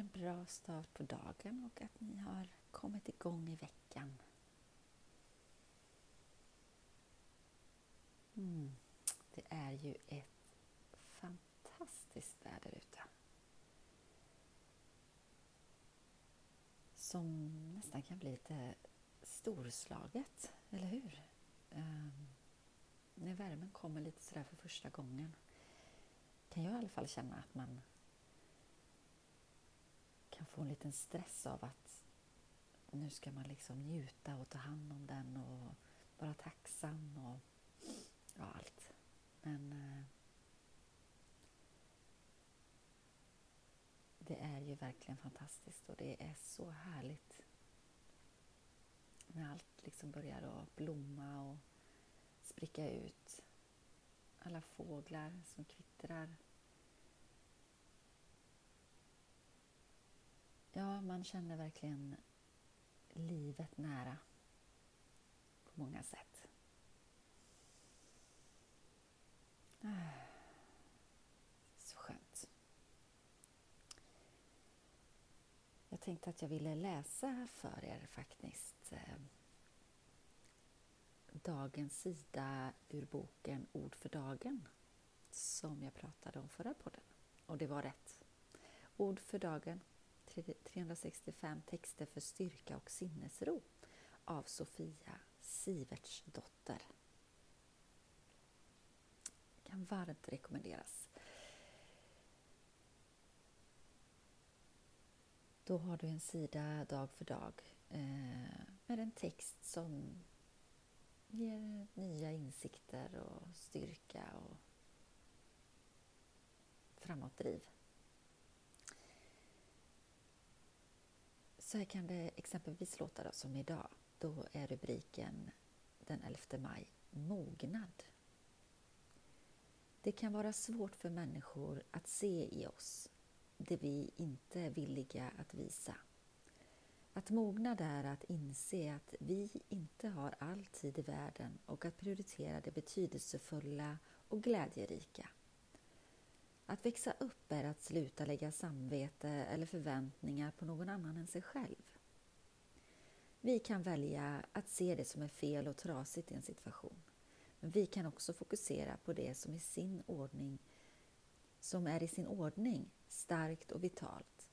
en bra start på dagen och att ni har kommit igång i veckan. Mm. Det är ju ett fantastiskt väder ute. Som nästan kan bli lite storslaget, eller hur? Um, när värmen kommer lite sådär för första gången kan jag i alla fall känna att man kan få en liten stress av att nu ska man liksom njuta och ta hand om den och vara tacksam och ja, allt. Men eh, det är ju verkligen fantastiskt och det är så härligt när allt liksom börjar att blomma och spricka ut. Alla fåglar som kvittrar. Ja, man känner verkligen livet nära på många sätt. Ah, så skönt. Jag tänkte att jag ville läsa för er faktiskt eh, dagens sida ur boken Ord för dagen som jag pratade om förra podden. Och det var rätt. Ord för dagen 365 texter för styrka och sinnesro av Sofia Sivertsdotter. Kan varmt rekommenderas. Då har du en sida dag för dag eh, med en text som ger nya insikter och styrka och framåtdriv. Så här kan det exempelvis låta då, som idag. Då är rubriken den 11 maj Mognad. Det kan vara svårt för människor att se i oss det vi inte är villiga att visa. Att mognad är att inse att vi inte har all tid i världen och att prioritera det betydelsefulla och glädjerika. Att växa upp är att sluta lägga samvete eller förväntningar på någon annan än sig själv. Vi kan välja att se det som är fel och trasigt i en situation. Men vi kan också fokusera på det som, i sin ordning, som är i sin ordning, starkt och vitalt.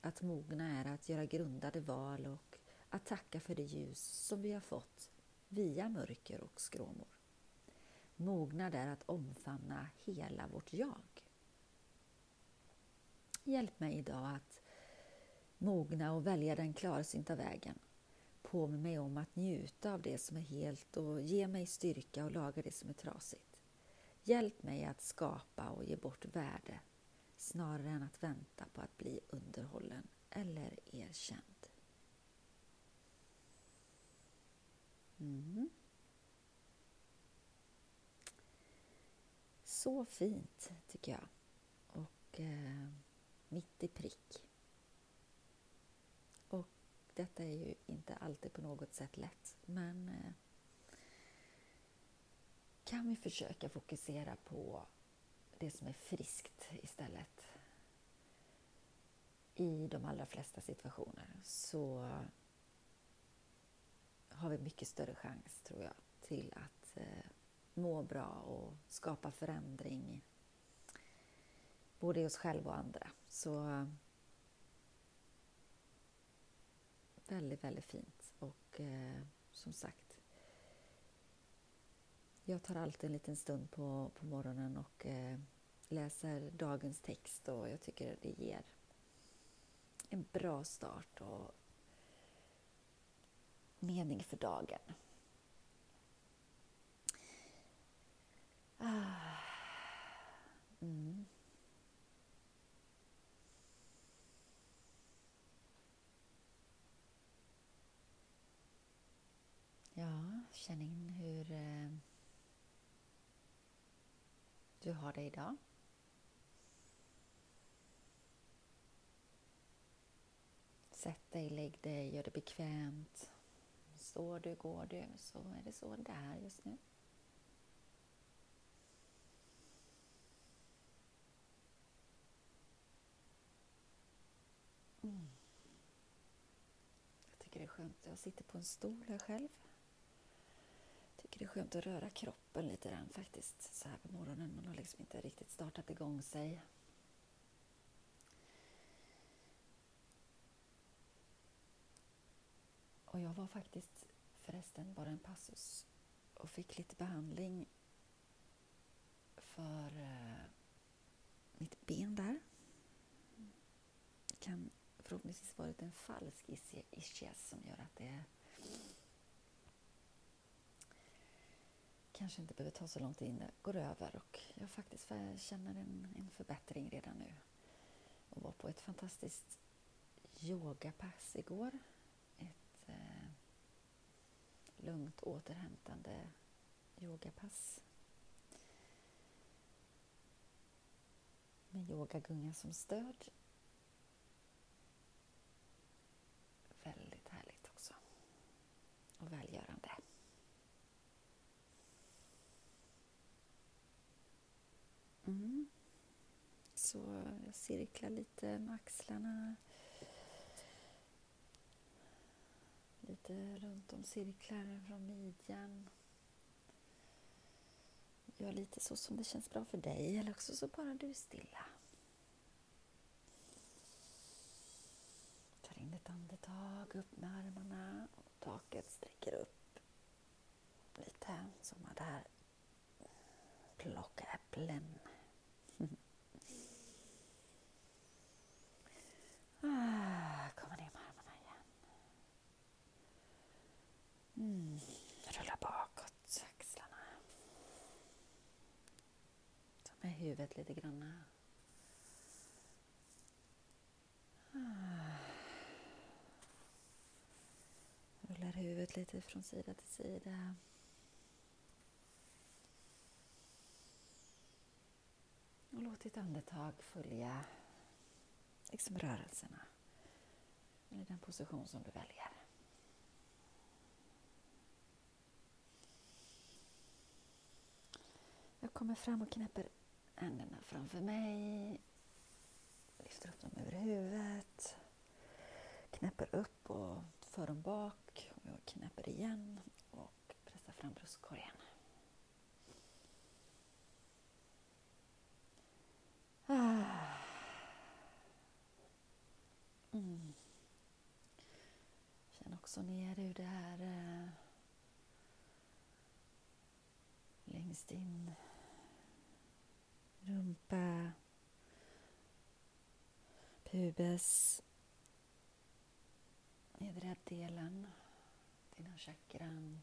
Att mogna är att göra grundade val och att tacka för det ljus som vi har fått via mörker och skråmor. Mognad är att omfamna hela vårt jag. Hjälp mig idag att mogna och välja den klarsynta vägen. Påminn mig om att njuta av det som är helt och ge mig styrka och laga det som är trasigt. Hjälp mig att skapa och ge bort värde snarare än att vänta på att bli underhållen eller erkänd. Mm. Så fint, tycker jag. Och eh, mitt i prick. Och detta är ju inte alltid på något sätt lätt, men eh, kan vi försöka fokusera på det som är friskt istället i de allra flesta situationer så har vi mycket större chans, tror jag, till att eh, må bra och skapa förändring både i oss själva och andra. Så eh, väldigt, väldigt fint. Och eh, som sagt, jag tar alltid en liten stund på, på morgonen och eh, läser dagens text och jag tycker det ger en bra start och mening för dagen. du har det idag. Sätt dig, lägg dig, gör det bekvämt. Står du, går du, så är det så det är just nu. Mm. Jag tycker det är skönt. Jag sitter på en stol här själv. Tycker det är skönt att röra kroppen lite grann faktiskt så här på morgonen. Man har liksom inte riktigt startat igång sig. Och jag var faktiskt förresten bara en passus och fick lite behandling för eh, mitt ben där. Det kan förhoppningsvis varit en falsk ischias som gör att det kanske inte behöver ta så lång tid innan det går över och jag faktiskt känner en, en förbättring redan nu. Jag var på ett fantastiskt yogapass igår. Ett eh, lugnt återhämtande yogapass. Med yogagunga som stöd. Väldigt härligt också. Och välgörande. Mm. Så jag cirklar lite med axlarna. Lite runt om cirklar från midjan. Gör lite så som det känns bra för dig eller också så bara du är stilla. Tar in ett andetag, upp med armarna och taket sträcker upp lite som där plocka äpplen. Ah, kommer ner med armarna igen. Mm. Rulla bakåt axlarna. Ta med huvudet lite grann. Ah. Rullar huvudet lite från sida till sida. Och låt ditt andetag följa liksom rörelserna. Eller den position som du väljer. Jag kommer fram och knäpper händerna framför mig. Lyfter upp dem över huvudet. Knäpper upp och för dem bak. Och jag knäpper igen och pressar fram bröstkorgen. Ah. Mm. Känn också ner ur det här eh, längst in. Rumpa, pubis, nedre delen, dina chakran.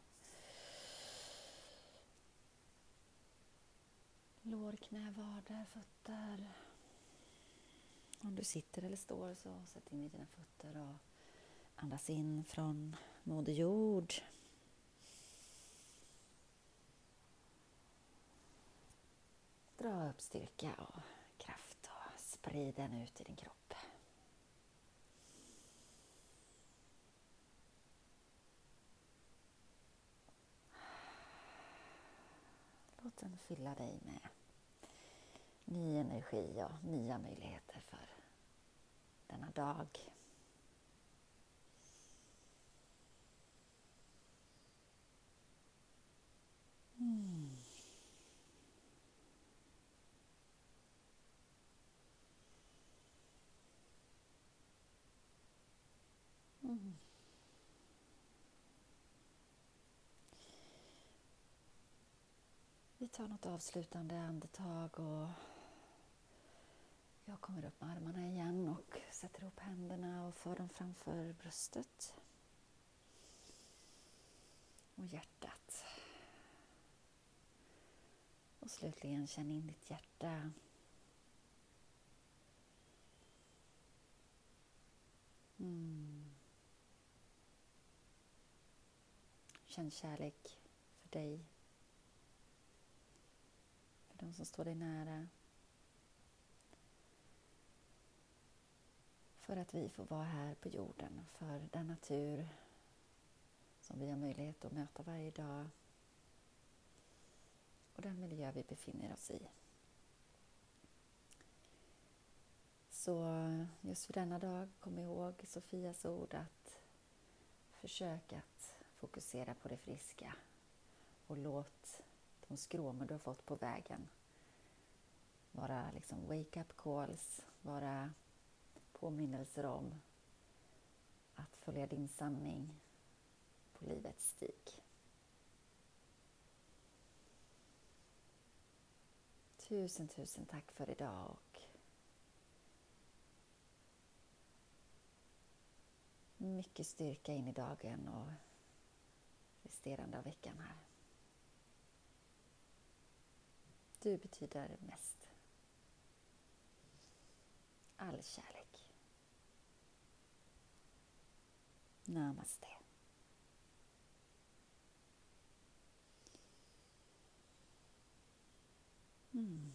Lår, knä, vader, fötter. Om du sitter eller står så sätt in i dina fötter och andas in från Moder Jord. Dra upp styrka och kraft och sprid den ut i din kropp. Låt den fylla dig med ny energi och nya möjligheter för denna dag. Mm. Vi tar något avslutande andetag och jag kommer upp med armarna igen och sätter ihop händerna och för dem framför bröstet. Och hjärtat. Och slutligen känn in ditt hjärta. Mm. Känn kärlek för dig, för de som står dig nära. för att vi får vara här på jorden, för den natur som vi har möjlighet att möta varje dag och den miljö vi befinner oss i. Så just för denna dag, kom ihåg Sofias ord att Försök att fokusera på det friska och låt de skråmor du har fått på vägen vara liksom wake-up calls, vara påminnelser om att följa din sanning på livets stig. Tusen, tusen tack för idag och mycket styrka in i dagen och resterande av veckan här. Du betyder mest. All kärlek. Namaste. Mm.